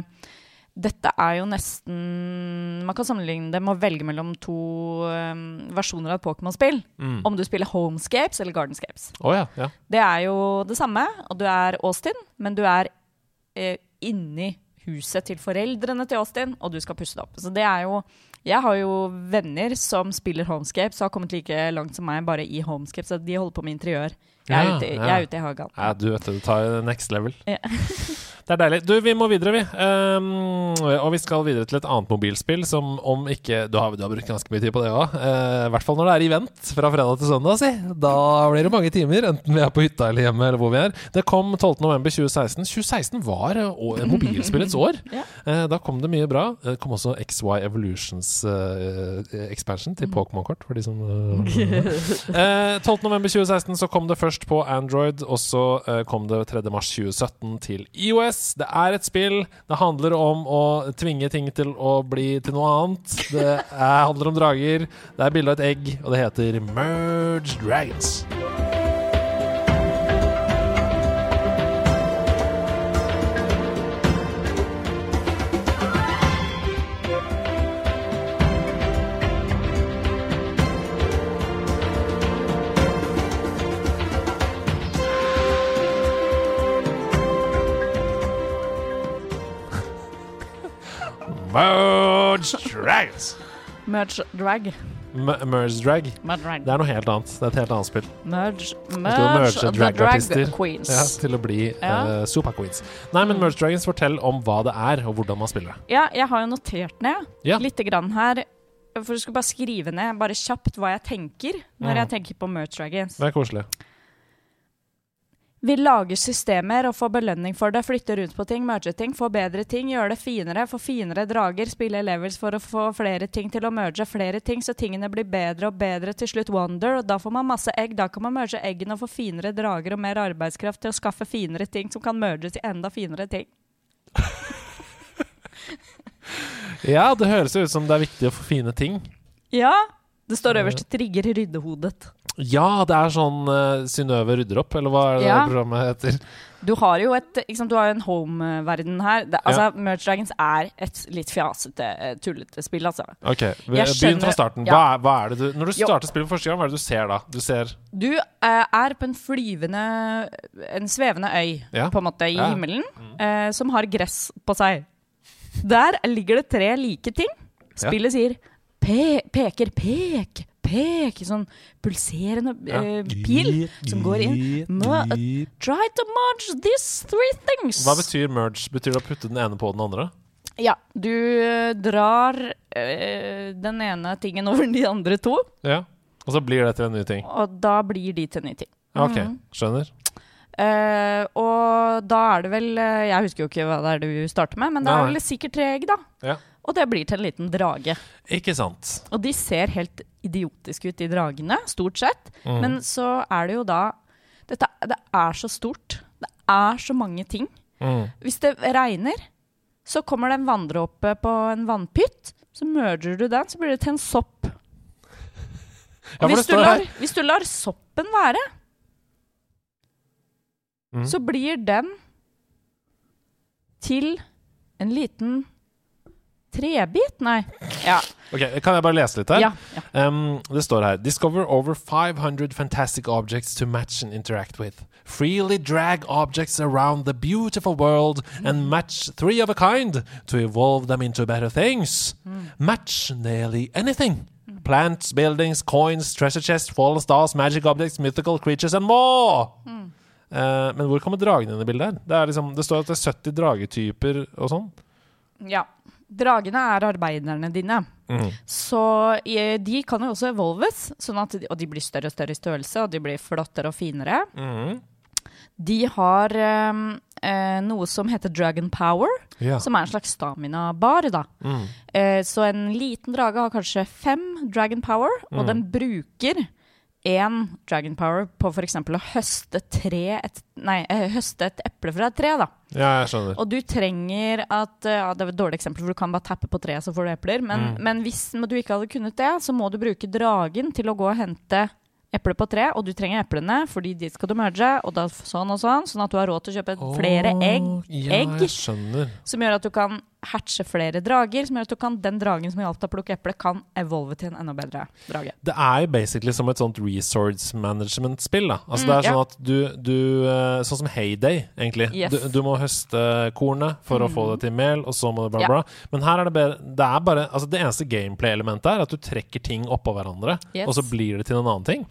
dette er jo nesten Man kan sammenligne det med å velge mellom to um, versjoner av et Pokémon-spill. Mm. Om du spiller Homescapes eller Gardenscapes. Oh, ja, ja. Det er jo det samme, og du er Austin, men du er eh, inni huset til foreldrene til Austin, og du skal pusse det opp. Så det er jo Jeg har jo venner som spiller Homescapes og har kommet like langt som meg bare i Homescapes, så de holder på med interiør. Jeg er, Ja, ute, jeg er ute i hagen. Ja, du vet det, du tar next level. Ja. det er deilig. Du, vi må videre, vi. Um, og vi skal videre til et annet mobilspill som om ikke Du har, du har brukt ganske mye tid på det òg. I hvert fall når det er event fra fredag til søndag, si. Da blir det mange timer, enten vi er på hytta eller hjemme eller hvor vi er. Det kom 12.11.2016. 2016 var eh, mobilspillets år. Ja. Eh, Da kom det mye bra. Det kom også XY Evolutions uh, expansion til Pokémon-kort, for de som uh, 12.11.2016 så kom det først på Android, og så eh, kom det 3.3.2017 til IOS. Det er et spill. Det handler om å tvinge ting til å bli til noe annet. Det er, handler om drager. Det er bilde av et egg, og det heter Merge Dragons. Merge Dragons. Merge drag. M- Merge Drag. Det er noe helt annet. Det er et helt annet spill. Merge, merge dragartister. drag queens. Ja, til å bli Ja. uh, Super Queens. Nei, men Merge Dragons, fortell om hva det er, og hvordan man spiller det. Ja, jeg har jo notert ned Ja. lite grann her. For du skulle bare skrive ned bare kjapt hva jeg tenker når Mhm. jeg tenker på Merge Dragons. Det er koselig. Vi lager systemer og får belønning for det. Flytter rundt på ting, merger ting, får bedre ting, gjør det finere, får finere drager, spiller levels for å få flere ting til å merge flere ting, så tingene blir bedre og bedre. Til slutt Wonder, og da får man masse egg. Da kan man merge eggene og få finere drager og mer arbeidskraft til å skaffe finere ting som kan merges til enda finere ting. Ja, det høres ut som det er viktig å få fine ting. Ja, Det står øverst 'trigger ryddehodet'. Ja, det er sånn uh, Synnøve rydder opp, eller hva er det Ja. programmet heter? Du har jo et, liksom, du har en home-verden her. Det, altså, Merch Dragons er et litt fjasete, eh, tullete spill, altså. Ok, Begynn fra starten. ja. Hva er, hva er det du Når du Jo. starter spillet for første gang, hva er det du ser da? Du ser Du uh, er på en flyvende En svevende øy, Ja. på en måte, i Ja. Mm. himmelen, eh, som har gress på seg. Der ligger det tre like ting. Spillet sier pe peker, pek, pek. Sånn pulserende eh, pil som går inn. Må- Try to merge these three things. Hva betyr merge? Betyr det å putte den ene på den andre? Ja, du uh, drar eh, den ene tingen over de andre to, Ja. Og så blir det til en ny ting. og da blir de til en ny ting. Ok, Mhm. skjønner. Uh, og da er det vel Jeg husker jo ikke hva det er du starter med, men det er vel sikkert tre egg, da. Ja. Og det blir til en liten drage. Ikke sant. Og de ser helt idiotiske ut, de dragene, stort sett. Mm. Men så er det jo da dette, Det er så stort. Det er så mange ting. Mm. Hvis det regner, så kommer det en vanndråpe på en vannpytt. Så merger du den, så blir det til en sopp. Ja, hvis, du lar, hvis du lar soppen være, Mm. så blir den til en liten trebit? Nei. Ja. Ok, Kan jeg bare lese litt her? ja, ja. Um, det står her Discover over 500 fantastic objects to match and interact with. Freely drag objects around the beautiful world and match three of a kind to evolve them into better things. Match nearly anything. Plants, buildings, coins, treasure chests, fallen stars, magic objects, mythical creatures and more! Eh, men hvor kommer dragene inn i bildet her? Det, liksom, det står at det er 70 dragetyper og sånn. ja. Dragene er arbeiderne dine. Mm. Så de kan jo også evolves, sånn de, og de blir større og større i størrelse, og de blir flottere og finere. Mm. De har um, eh, noe som heter dragon power, Ja. som er en slags stamina-bar. Mm. Eh, så en liten drage har kanskje fem dragon power, og Mm. den bruker én dragon power på f.eks. å høste, tre et, nei, eh, høste et eple fra et tre. da. Ja, jeg skjønner. Og du trenger at eh, ja, Det er et dårlig eksempel, for du kan bare tappe på treet, så får du epler. Men, Mm. men hvis du ikke hadde kunnet det, så må du bruke dragen til å gå og hente epler på tre, og du trenger eplene, fordi de skal du merge, og da sånn og sånn, sånn at du har råd til å kjøpe flere egg, ja, egg. skjønner. som gjør at du kan hatche flere drager, som gjør at du kan, den dragen som hjalp deg å plukke eple, kan evolve til en enda bedre drage. Det er jo basically som et sånt resource management-spill. da Altså Mm, Det er ja. sånn at du, du eh, Sånn som Heyday, egentlig. Yes. Du, du må høste kornet for å få Mm. det til mel, og så må du bla, Ja. bla. Men her er det bare Det er bare Altså det eneste gameplay-elementet er at du trekker ting oppå hverandre, Yes. og så blir det til en annen ting.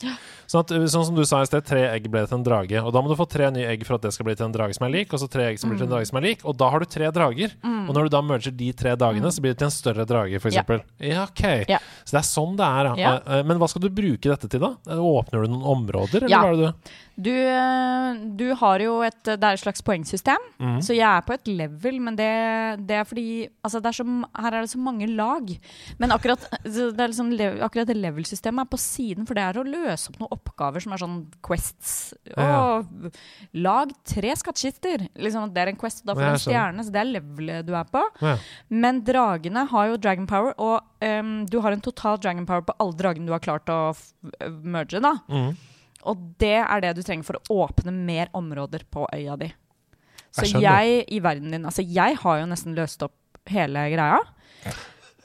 Sånn, at, sånn som du sa i sted, tre egg ble til en drage. Og da må du få tre nye egg for at det skal bli til en drage som er lik, og så tre egg som blir til en Mm. drage som er lik, og da har du tre drager. Og når du da merger de tre dagene, så blir det til en større drage, Mm. Ja. Ja, ok. Ja. Så det er sånn det er. Ja. Ja. Eh, Men hva skal du bruke dette til, da? Eh, Åpner du noen områder, eller Ja. hva er det du Du, eh, du har jo et Det er et slags poengsystem, mm. så jeg er på et level, men det, det er fordi altså det er så, Her er det så mange lag. Men akkurat, det liksom, akkurat det level-systemet er på siden, for det er å løse opp noen oppgaver som er sånn quests. Ja. Og lag tre skattkister. Liksom, det er en quest, da får Ja, du en stjerne, så det er levelet du er på. Ja. Men dragene har jo dragon power, og um, du har en total dragon power på alle dragene du har klart å merge. da. Mhm. Og det er det du trenger for å åpne mer områder på øya di. Så Jeg jeg, i verden din Altså, jeg har jo nesten løst opp hele greia.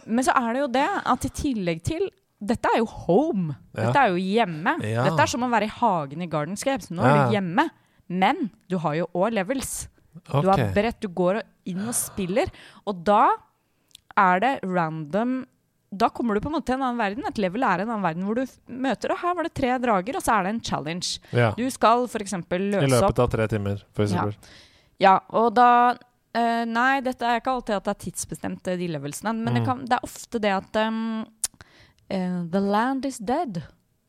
Men så er det jo det at i tillegg til Dette er jo home. Ja. Dette er jo hjemme. Ja. Dette er som å være i hagen i Gardenscapes. Nå er du hjemme. Men du har jo òg levels. Du har bredt, du går inn og spiller. Og da er det random Da kommer du på en måte til en annen verden. Et level er en annen verden hvor du møter Og her var det tre drager, og så er det en challenge. Ja. Du skal f.eks. Løse opp I løpet av tre timer, for eksempel. Ja, og da eh, Nei, dette er ikke alltid at det er tidsbestemt, eh, de levelsene. Men det, Mm. kan, det er ofte det at um, uh, The land is dead.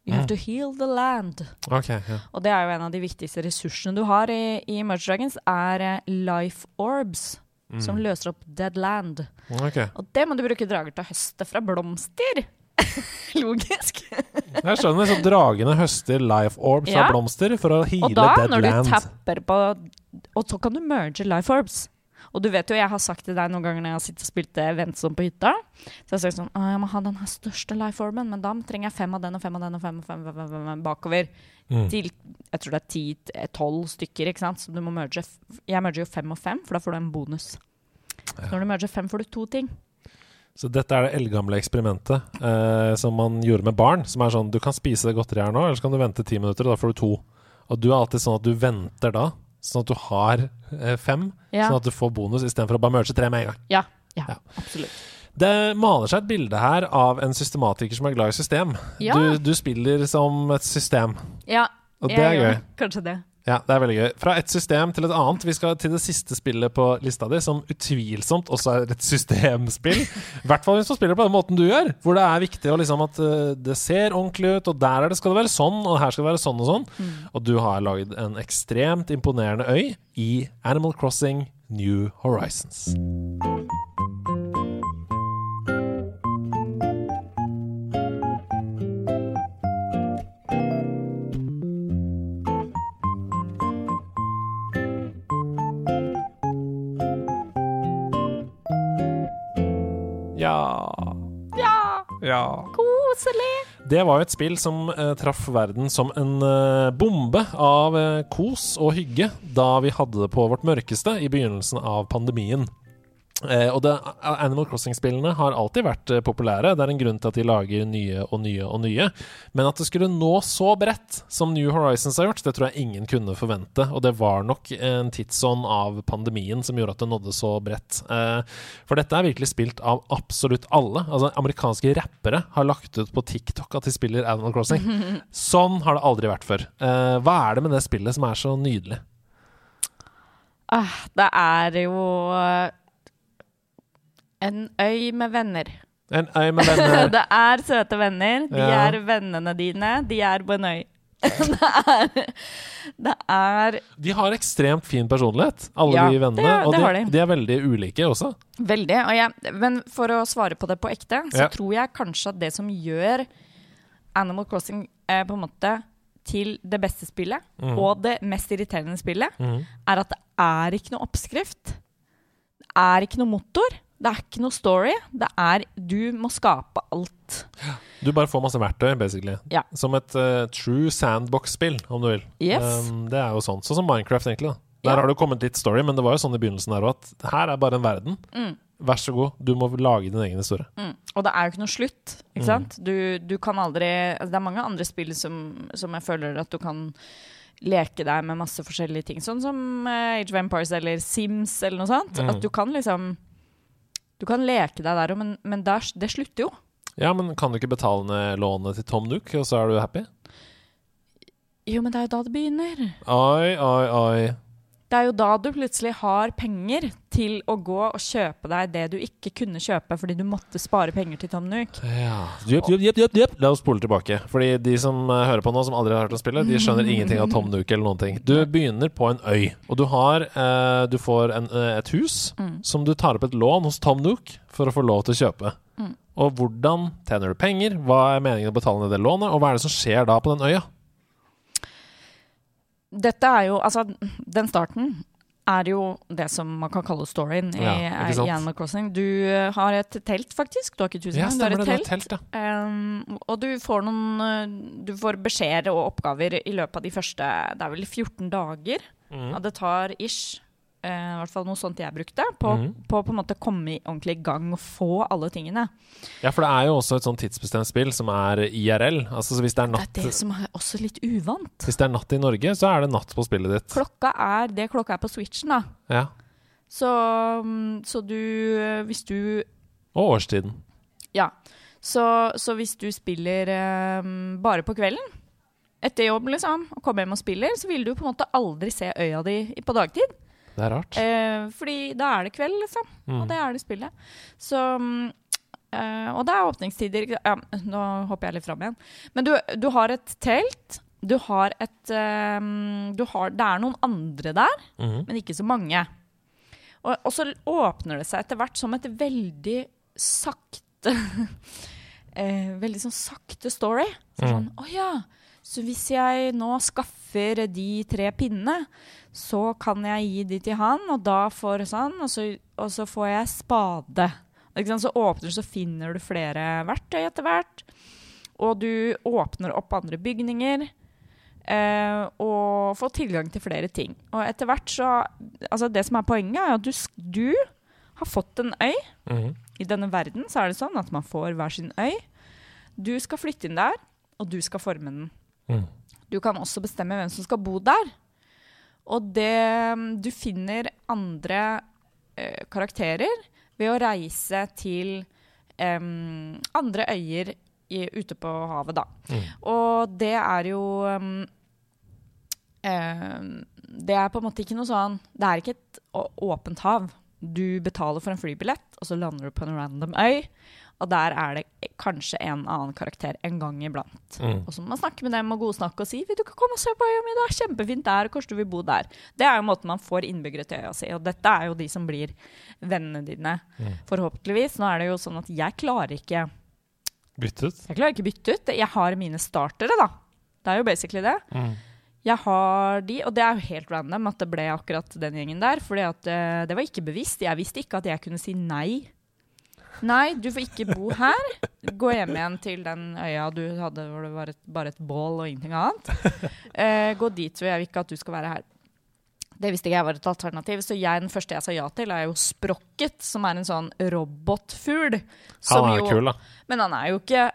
You have Mm. to heal the land. Okay, ja. Og det er jo en av de viktigste ressursene du har i, i Merge Dragons, er life orbs. Mm. Som løser opp dead land. Ok. Og det må du bruke drager til å høste fra blomster. Logisk. Jeg skjønner. Så dragene høster life orbs Ja. blomster for å Og da, når du tapper på Og så kan du merge life orbs. Og du vet jo, jeg har sagt til deg noen ganger når jeg har sittet og spilt Ventsom på hytta Så jeg har sagt sånn jeg må ha den her største lifeformen, men da trenger jeg fem av den og fem av den og fem og fem, fem, fem, fem, fem bakover. Mm. Til jeg tror det er ti-tolv stykker, ikke sant. Så du må merge Jeg merger jo fem og fem, for da får du en bonus. Så når du merger fem, får du to ting. Så dette er det eldgamle eksperimentet eh, som man gjorde med barn. Som er sånn Du kan spise det godteriet her nå, eller så kan du vente ti minutter, og da får du to. Og du er alltid sånn at du venter da, sånn at du har eh, fem. Ja, Sånn at du får bonus istedenfor å bare merge tre med en gang. ja, ja, Ja. absolutt. Det maler seg et bilde her av en systematiker som er glad i system. Ja. Du, du spiller som et system, Ja, og det er gøy. Kanskje det. Ja, det er veldig gøy. Fra et system til et annet. Vi skal til det siste spillet på lista di, som utvilsomt også er et systemspill. I hvert fall hvis du spiller på den måten du gjør, hvor det er viktig liksom at eh, det ser ordentlig ut, og der er det, skal det være sånn, og her skal det være sånn og sånn. Og du har lagd en ekstremt imponerende øy i Animal Crossing New Horizons. Ja, koselig! Det var jo et spill som eh, traff verden som en eh, bombe av eh, kos og hygge da vi hadde det på vårt mørkeste i begynnelsen av pandemien. Eh, og det, Animal Crossing-spillene har alltid vært eh, populære. Det er en grunn til at de lager nye og nye og nye. Men at det skulle nå så bredt som New Horizons har gjort, det tror jeg ingen kunne forvente. Og det var nok en tidsånd av pandemien som gjorde at det nådde så bredt. Eh, for dette er virkelig spilt av absolutt alle. Altså Amerikanske rappere har lagt ut på TikTok at de spiller Animal Crossing. Sånn har det aldri vært før. Eh, hva er det med det spillet som er så nydelig? Ah, det er jo en øy med venner. En øy med venner. det er søte venner. De Ja. er vennene dine. De er på en øy. det er Det er De har ekstremt fin personlighet, alle Ja, de vennene. det- og det de, de. de er veldig ulike også. veldig. Og jeg, men for å svare på det på ekte, så Ja. tror jeg kanskje at det som gjør Animal Crossing eh, på en måte til det beste spillet, mm. og det mest irriterende spillet, mm. er at det er ikke noe oppskrift. Det er ikke noe motor. Det er ikke noe story. Det er Du må skape alt. Du bare får masse verktøy, basically. Ja. Som et uh, true sandbox-spill, om du vil. Yes. Um, det er jo sånn. Sånn som Minecraft, egentlig. da Der Ja. har det jo kommet litt story, men det var jo sånn i begynnelsen her òg at her er bare en verden. Mm. Vær så god, du må lage din egen historie. Mm. Og det er jo ikke noe slutt, ikke Mm. sant? Du, du kan aldri altså Det er mange andre spill som, som jeg føler at du kan leke deg med masse forskjellige ting. Sånn som eh, Age of Empires eller Sims eller noe sånt. Mm. At du kan liksom Du kan leke deg der òg, men, men der, det slutter jo. Ja, men kan du ikke betale ned lånet til Tom Nook, og så er du happy? Jo, men det er jo da det begynner. Oi, oi, oi. Det er jo da du plutselig har penger til å gå og kjøpe deg det du ikke kunne kjøpe fordi du måtte spare penger til Tom Nook. Ja. Jepp, jepp, jepp, jepp. La oss spole tilbake. Fordi de som eh, hører på nå, som aldri har hørt om spillet, de skjønner ingenting av Tom Nook eller noen ting. Du begynner på en øy, og du har eh, Du får en, eh, et hus Mm. som du tar opp et lån hos Tom Nook for å få lov til å kjøpe. Mm. Og hvordan tjener du penger? Hva er meningen å betale ned det lånet? Og hva er det som skjer da på den øya? Dette er jo Altså, den starten er jo det som man kan kalle storyen i, Ja, i Animal Crossing. Du eh, har et telt, faktisk. Du har ikke tusen, Ja, du har et telt. telt, ja. Um, og du får noen eh, Du får beskjeder og oppgaver i løpet av de første Det er vel 14 dager. Mm. Ja, det tar ish. Eh, hvert fall noe sånt jeg brukte. På, mm. på på en måte komme i ordentlig i gang og få alle tingene. ja, for det er jo også et sånn tidsbestemt spill som er IRL. Altså så hvis det er Det er det som er også litt uvant. Hvis det er natt i Norge, så er det natt på spillet ditt. Klokka er det klokka er på switchen, da. Ja. Så, mm, så du Hvis du Og årstiden. Ja. Så, så hvis du spiller eh, bare på kvelden, etter jobb, liksom, og kommer hjem og spiller, så vil du på en måte aldri se øya di på dagtid. Det er rart. Eh, fordi da er det kveld, liksom. Mm. Og det er det spillet. Så mm, eh, Og det er åpningstider ja, Nå hopper jeg litt fram igjen. Men du, du har et telt. Du har et eh, du har, Det er noen andre der, mm. men ikke så mange. Og, og så åpner det seg etter hvert som et veldig sakte eh, Veldig sånn sakte story. Så Mm. Sånn, Å ja. Så hvis jeg nå skaffer de tre pinnene, så kan jeg gi de til han, og da får sånn, og så, og så får jeg spade. Så åpner du, så finner du flere verktøy etter hvert. Og du åpner opp andre bygninger. eh, og får tilgang til flere ting. Og etter hvert så Altså, det som er poenget, er at du, du har fått en øy. Mhm. I denne verden så er det sånn at man får hver sin øy. Du skal flytte inn der, og du skal forme den. Mm. Du kan også bestemme hvem som skal bo der. Og det Du finner andre eh, karakterer ved å reise til eh, andre øyer i, ute på havet, da. Mm. Og det er jo em, Det er på en måte ikke noe sånn Det er ikke et åpent hav. Du betaler for en flybillett, og så lander du på en random øy. Og der er det kanskje en annen karakter en gang iblant. Mm. Og så må man snakke med dem og godsnakke og si vil du ikke komme og se på øya mi, det er kjempefint der, kanskje du vil bo der. Det er jo måten man får innbyggere til øya si, og dette er jo de som blir vennene dine, Mm. forhåpentligvis. Nå er det jo sånn at jeg klarer ikke Bytte ut. jeg klarer ikke bytte ut. Jeg har mine startere, da. Det er jo basically det. Mm. Jeg har de, og det er jo helt random at det ble akkurat den gjengen der. For eh, det var ikke bevisst. Jeg visste ikke at jeg kunne si nei. Nei, du får ikke bo her. Gå hjem igjen til den øya du hadde hvor det var et, bare et bål og ingenting annet. Eh, gå dit, for jeg vil ikke at du skal være her. Det visste ikke jeg var et alternativ, så jeg, den første jeg sa ja til, er jo Sprocket, som er en sånn robotfugl. Han er jo- kul, da. men han er jo ikke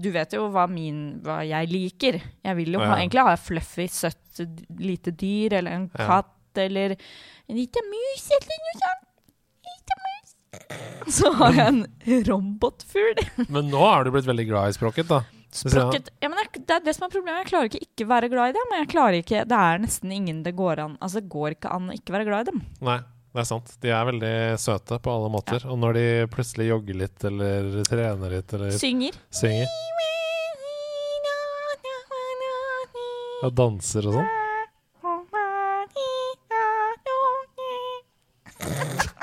Du vet jo hva, min, hva jeg liker. Jeg vil jo ha, egentlig ha et fluffy, søtt lite dyr, eller en Ja. katt, eller en liten mus, eller noe sånt. Så har jeg en robotfugl. Men nå er du blitt veldig glad i språket, da. Språket, Ja, men det er det som er problemet. Jeg klarer ikke ikke være glad i det, men jeg klarer ikke Det er nesten ingen det går an Altså, det går ikke an å ikke være glad i dem. Nei, det er sant. De er veldig søte på alle måter. Og når de plutselig jogger litt, eller trener litt, eller Synger. synger og danser og sånn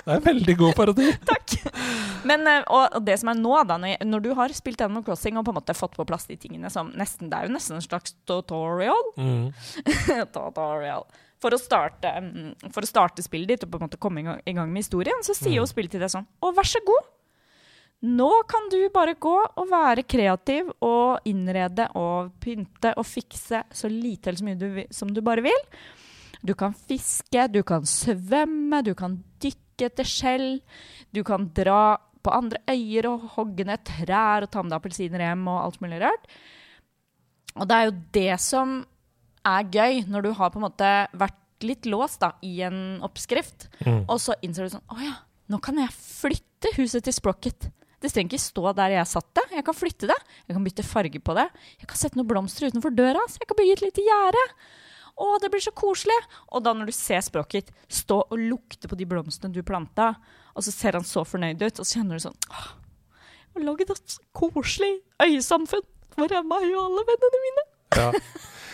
Det er en veldig god parodi. Takk. Men eh, og, det som er nå, da, når, du har spilt Animal Crossing og på en måte fått på plass de tingene som nesten Det er jo nesten en slags tutorial. Mm. tutorial. For å, starte, mm, for å starte spillet ditt og på en måte komme i gang, med historien, så sier jo spillet til deg sånn Å, vær så god. Nå kan du bare gå og være kreativ og innrede og pynte og fikse så lite eller så mye du, som du bare vil. Du kan fiske, du kan svømme, du kan dykke etter skjell. Du kan dra på andre øyer og hogge ned trær og ta med deg appelsiner hjem og alt mulig rart. Og det er jo det som er gøy, når du har på en måte vært litt låst da, i en oppskrift, Mm. og så innser du sånn Å ja, nå kan jeg flytte huset til Sprocket. Det trenger ikke stå der jeg satt det. Jeg kan flytte det. Jeg kan bytte farge på det. Jeg kan sette noen blomster utenfor døra. Så jeg kan bygge et lite gjerde. Å, det blir så koselig! Og da når du ser Sprocket stå og lukte på de blomstene du planta, og så ser han så fornøyd ut, og så kjenner du sånn Åh, jeg har laget et koselig øyesamfunn for meg og alle vennene mine. Ja.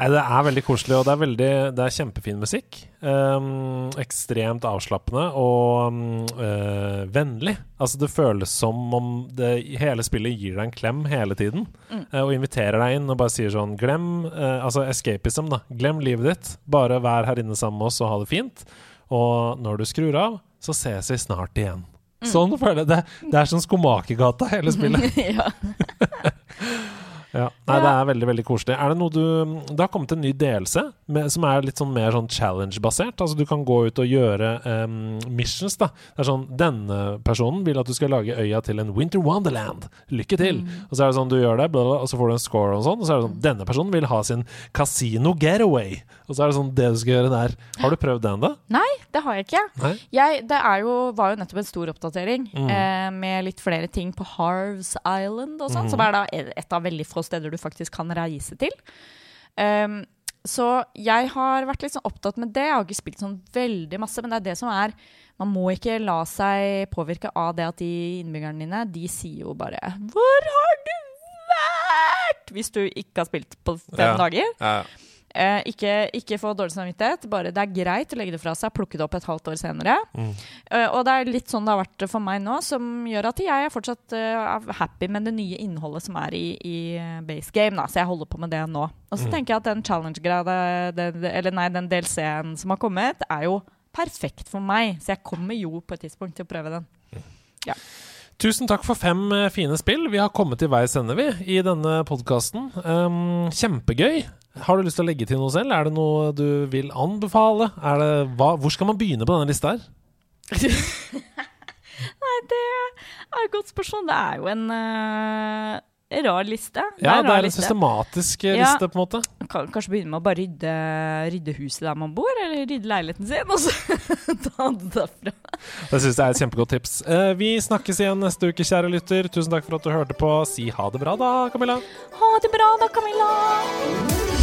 Nei, det er veldig koselig, og det er, veldig, det er kjempefin musikk. Um, ekstremt avslappende og eh, vennlig. Altså, det føles som om det, hele spillet gir deg en klem hele tiden. Mm. eh, og inviterer deg inn og bare sier sånn Glem uh, Altså escapism, da. Glem livet ditt. Bare vær her inne sammen med oss og ha det fint. Og når du skrur av, så ses vi snart igjen. Mm. Sånn føler jeg det. Det er som Skomakergata, hele spillet. ja. Ja. Nei, det er veldig veldig koselig. Er det noe du Det har kommet en ny delelse med, som er litt sånn mer sånn challenge-basert. Altså Du kan gå ut og gjøre um, missions. da Det er sånn Denne personen vil at du skal lage øya til en Winter Wonderland. Lykke til! Og så er det sånn du gjør det, og så får du en score og sånn. Og så er det sånn Denne personen vil ha sin Casino Getaway. Og så er det sånn Det du skal gjøre der. Har du prøvd den, da? Nei, det har jeg ikke. Jeg, det er jo, var jo nettopp en stor oppdatering Mm. eh, med litt flere ting på Harves Island og sånn, Mm. som er da et av veldig få steder du faktisk kan reise til. Um, så jeg har vært litt sånn opptatt med det. Jeg har ikke spilt sånn veldig masse, men det er det som er Man må ikke la seg påvirke av det at de innbyggerne dine, de sier jo bare 'Hvor har du vært?' Hvis du ikke har spilt på fem Ja. dager. Ja. Eh, ikke, ikke få dårlig samvittighet. Bare det er greit å legge det fra seg, plukke det opp et halvt år senere. Mm. Eh, og det er litt sånn det har vært for meg nå, som gjør at jeg er fortsatt eh, happy med det nye innholdet som er i, i eh, base game. Da. Så jeg holder på med det nå. Og så Mm. tenker jeg at den det- eller nei, den DLC-en som har kommet, er jo perfekt for meg. Så jeg kommer jo på et tidspunkt til å prøve den. Tusen takk for fem eh, fine spill. Vi har kommet til veis ende, vi, i denne podkasten. Um, kjempegøy. Har du lyst til å legge til noe selv? Er det noe du vil anbefale? Er det, hva, hvor skal man begynne på denne lista her? Nei, det er et godt spørsmål. Det er jo en uh, rar liste. Ja, en det er en liste. systematisk liste, Ja. på en måte. Kan kanskje begynne med å bare rydde, rydde huset der man bor, eller rydde leiligheten sin, og så ta det derfra. Det syns jeg er et kjempegodt tips. Uh, vi snakkes igjen neste uke, kjære lytter. Tusen takk for at du hørte på. Si ha det bra, da, Camilla. Ha det bra da, Camilla!